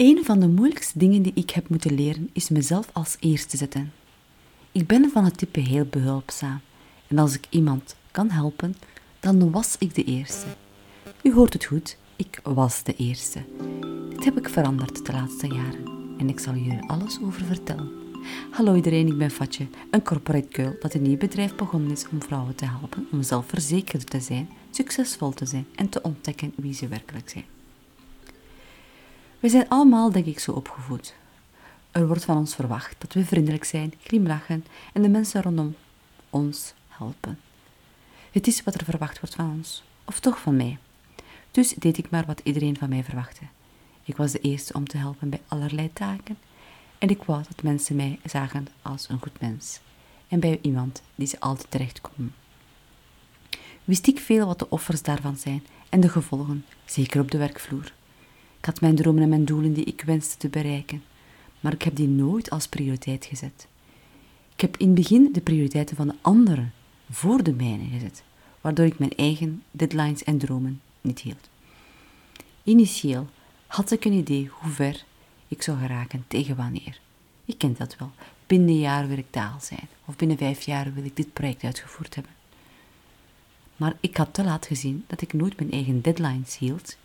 Een van de moeilijkste dingen die ik heb moeten leren is mezelf als eerste zetten. Ik ben van het type heel behulpzaam en als ik iemand kan helpen, dan was ik de eerste. U hoort het goed, ik was de eerste. Dit heb ik veranderd de laatste jaren en ik zal jullie alles over vertellen. Hallo iedereen, ik ben Fatje, een corporate girl dat een nieuw bedrijf begonnen is om vrouwen te helpen om zelfverzekerd te zijn, succesvol te zijn en te ontdekken wie ze werkelijk zijn. We zijn allemaal, denk ik, zo opgevoed. Er wordt van ons verwacht dat we vriendelijk zijn, glimlachen en de mensen rondom ons helpen. Het is wat er verwacht wordt van ons, of toch van mij. Dus deed ik maar wat iedereen van mij verwachtte. Ik was de eerste om te helpen bij allerlei taken en ik wou dat mensen mij zagen als een goed mens en bij iemand die ze altijd terecht komen. Wist ik veel wat de offers daarvan zijn en de gevolgen, zeker op de werkvloer. Ik had mijn dromen en mijn doelen die ik wenste te bereiken, maar ik heb die nooit als prioriteit gezet. Ik heb in het begin de prioriteiten van de anderen voor de mijne gezet, waardoor ik mijn eigen deadlines en dromen niet hield. Initieel had ik een idee hoe ver ik zou geraken tegen wanneer. Je kent dat wel. Binnen een jaar wil ik taal zijn, of binnen vijf jaar wil ik dit project uitgevoerd hebben. Maar ik had te laat gezien dat ik nooit mijn eigen deadlines hield,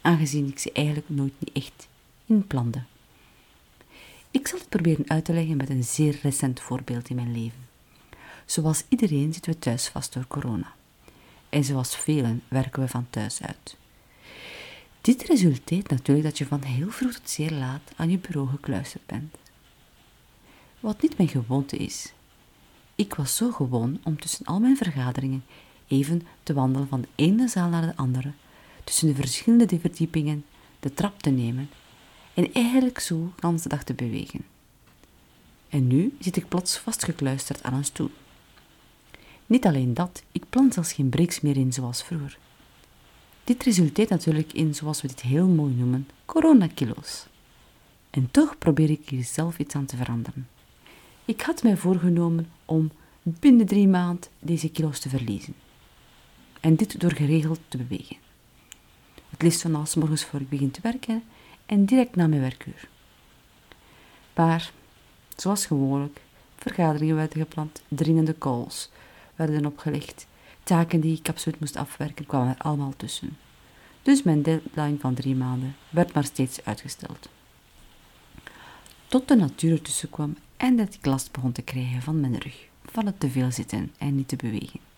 aangezien ik ze eigenlijk nooit niet echt inplande. Ik zal het proberen uit te leggen met een zeer recent voorbeeld in mijn leven. Zoals iedereen zitten we thuis vast door corona. En zoals velen werken we van thuis uit. Dit resulteert natuurlijk dat je van heel vroeg tot zeer laat aan je bureau gekluisterd bent. Wat niet mijn gewoonte is. Ik was zo gewoon om tussen al mijn vergaderingen even te wandelen van de ene zaal naar de andere, tussen de verschillende verdiepingen de trap te nemen en eigenlijk zo de dag te bewegen. En nu zit ik plots vastgekluisterd aan een stoel. Niet alleen dat, ik plan zelfs geen breaks meer in zoals vroeger. Dit resulteert natuurlijk in, zoals we dit heel mooi noemen, coronakilo's. En toch probeer ik hier zelf iets aan te veranderen. Ik had mij voorgenomen om binnen drie maanden deze kilo's te verliezen. En dit door geregeld te bewegen. Het liefst van morgens voor ik begin te werken en direct na mijn werkuur. Maar, zoals gewoonlijk, vergaderingen werden gepland, dringende calls werden opgelegd, taken die ik absoluut moest afwerken kwamen er allemaal tussen. Dus mijn deadline van drie maanden werd maar steeds uitgesteld. Tot de natuur ertussen kwam en dat ik last begon te krijgen van mijn rug, van het te veel zitten en niet te bewegen.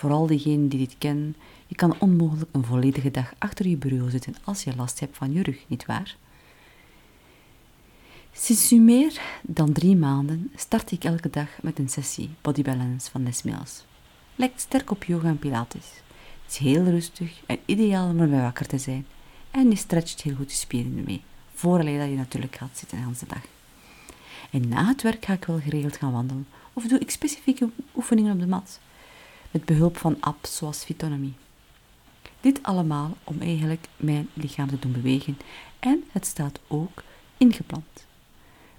Vooral diegenen die dit kennen, je kan onmogelijk een volledige dag achter je bureau zitten als je last hebt van je rug, nietwaar? Sinds nu meer dan drie maanden start ik elke dag met een sessie Body Balance van Les Mills. Lijkt sterk op yoga en pilates. Het is heel rustig en ideaal om erbij wakker te zijn. En je stretcht heel goed je spieren ermee, vooraleer dat je natuurlijk gaat zitten de hele dag. En na het werk ga ik wel geregeld gaan wandelen of doe ik specifieke oefeningen op de mat met behulp van apps zoals Fitonomy. Dit allemaal om eigenlijk mijn lichaam te doen bewegen en het staat ook ingepland.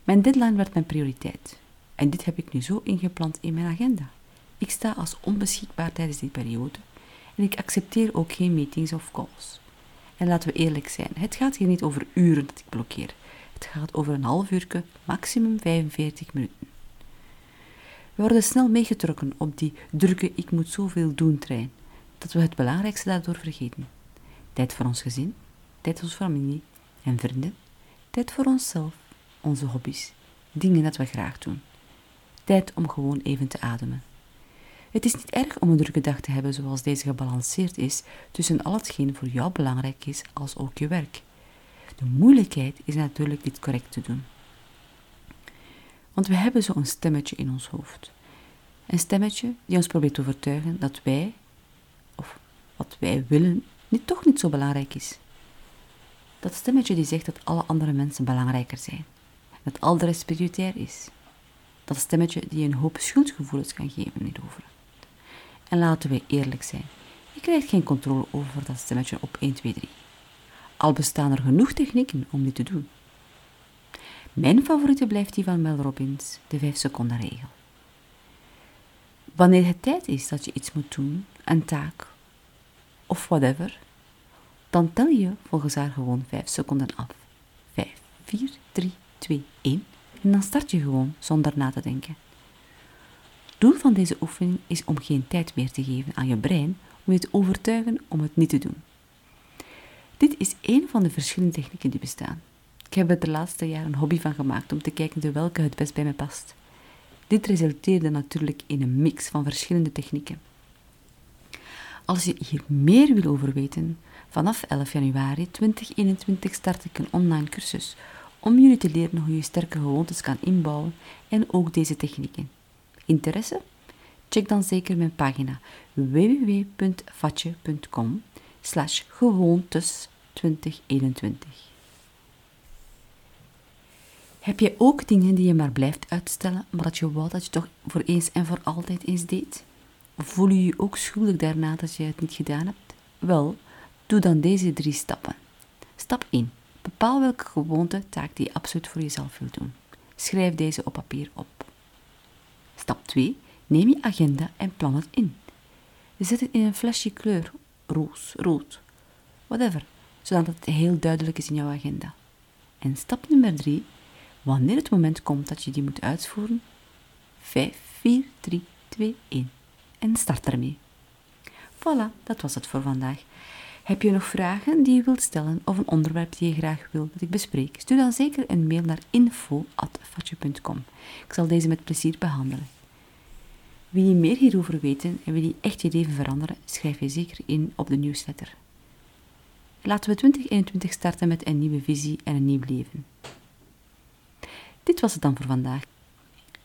Mijn deadline werd mijn prioriteit en dit heb ik nu zo ingepland in mijn agenda. Ik sta als onbeschikbaar tijdens die periode en ik accepteer ook geen meetings of calls. En laten we eerlijk zijn, het gaat hier niet over uren dat ik blokkeer. Het gaat over een half uur, maximum 45 minuten. We worden snel meegetrokken op die drukke ik moet zoveel doen trein, dat we het belangrijkste daardoor vergeten. Tijd voor ons gezin, tijd voor onze familie en vrienden, tijd voor onszelf, onze hobby's, dingen dat we graag doen. Tijd om gewoon even te ademen. Het is niet erg om een drukke dag te hebben zoals deze gebalanceerd is tussen al hetgeen voor jou belangrijk is als ook je werk. De moeilijkheid is natuurlijk dit correct te doen. Want we hebben zo'n stemmetje in ons hoofd. Een stemmetje die ons probeert te overtuigen dat wij, of wat wij willen, niet, toch niet zo belangrijk is. Dat stemmetje die zegt dat alle andere mensen belangrijker zijn. Dat al de rest is. Dat stemmetje die een hoop schuldgevoelens kan geven hierover. En laten we eerlijk zijn. Je krijgt geen controle over dat stemmetje op 1, 2, 3. Al bestaan er genoeg technieken om dit te doen. Mijn favoriete blijft die van Mel Robbins, de 5 seconden regel. Wanneer het tijd is dat je iets moet doen, een taak of whatever, dan tel je volgens haar gewoon 5 seconden af. 4, 3, 2, 1 en dan start je gewoon zonder na te denken. Doel van deze oefening is om geen tijd meer te geven aan je brein om je te overtuigen om het niet te doen. Dit is een van de verschillende technieken die bestaan. Ik heb er de laatste jaren een hobby van gemaakt om te kijken welke het best bij me past. Dit resulteerde natuurlijk in een mix van verschillende technieken. Als je hier meer wil over weten, vanaf 11 januari 2021 start ik een online cursus om jullie te leren hoe je sterke gewoontes kan inbouwen en ook deze technieken. Interesse? Check dan zeker mijn pagina www.vatje.com slash gewoontes 2021. Heb je ook dingen die je maar blijft uitstellen, maar dat je wou dat je toch voor eens en voor altijd eens deed? Voel je je ook schuldig daarna dat je het niet gedaan hebt? Wel, doe dan deze drie stappen. Stap 1. Bepaal welke gewoonte taak die je absoluut voor jezelf wilt doen. Schrijf deze op papier op. Stap 2. Neem je agenda en plan het in. Zet het in een flesje kleur, roos, rood, whatever, zodat het heel duidelijk is in jouw agenda. En stap nummer 3. Wanneer het moment komt dat je die moet uitvoeren, 5, 4, 3, 2, 1 en start ermee. Voilà, dat was het voor vandaag. Heb je nog vragen die je wilt stellen of een onderwerp die je graag wilt dat ik bespreek? Stuur dan zeker een mail naar info.fatje.com. Ik zal deze met plezier behandelen. Wil je meer hierover weten en wil je echt je leven veranderen, schrijf je zeker in op de nieuwsletter. Laten we 2021 starten met een nieuwe visie en een nieuw leven. Dit was het dan voor vandaag.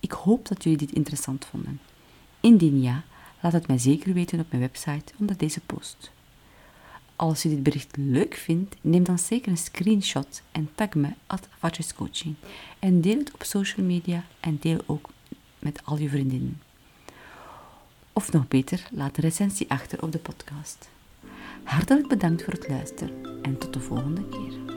Ik hoop dat jullie dit interessant vonden. Indien ja, laat het mij zeker weten op mijn website onder deze post. Als je dit bericht leuk vindt, neem dan zeker een screenshot en tag me at en deel het op social media en deel ook met al je vriendinnen. Of nog beter, laat een recensie achter op de podcast. Hartelijk bedankt voor het luisteren en tot de volgende keer.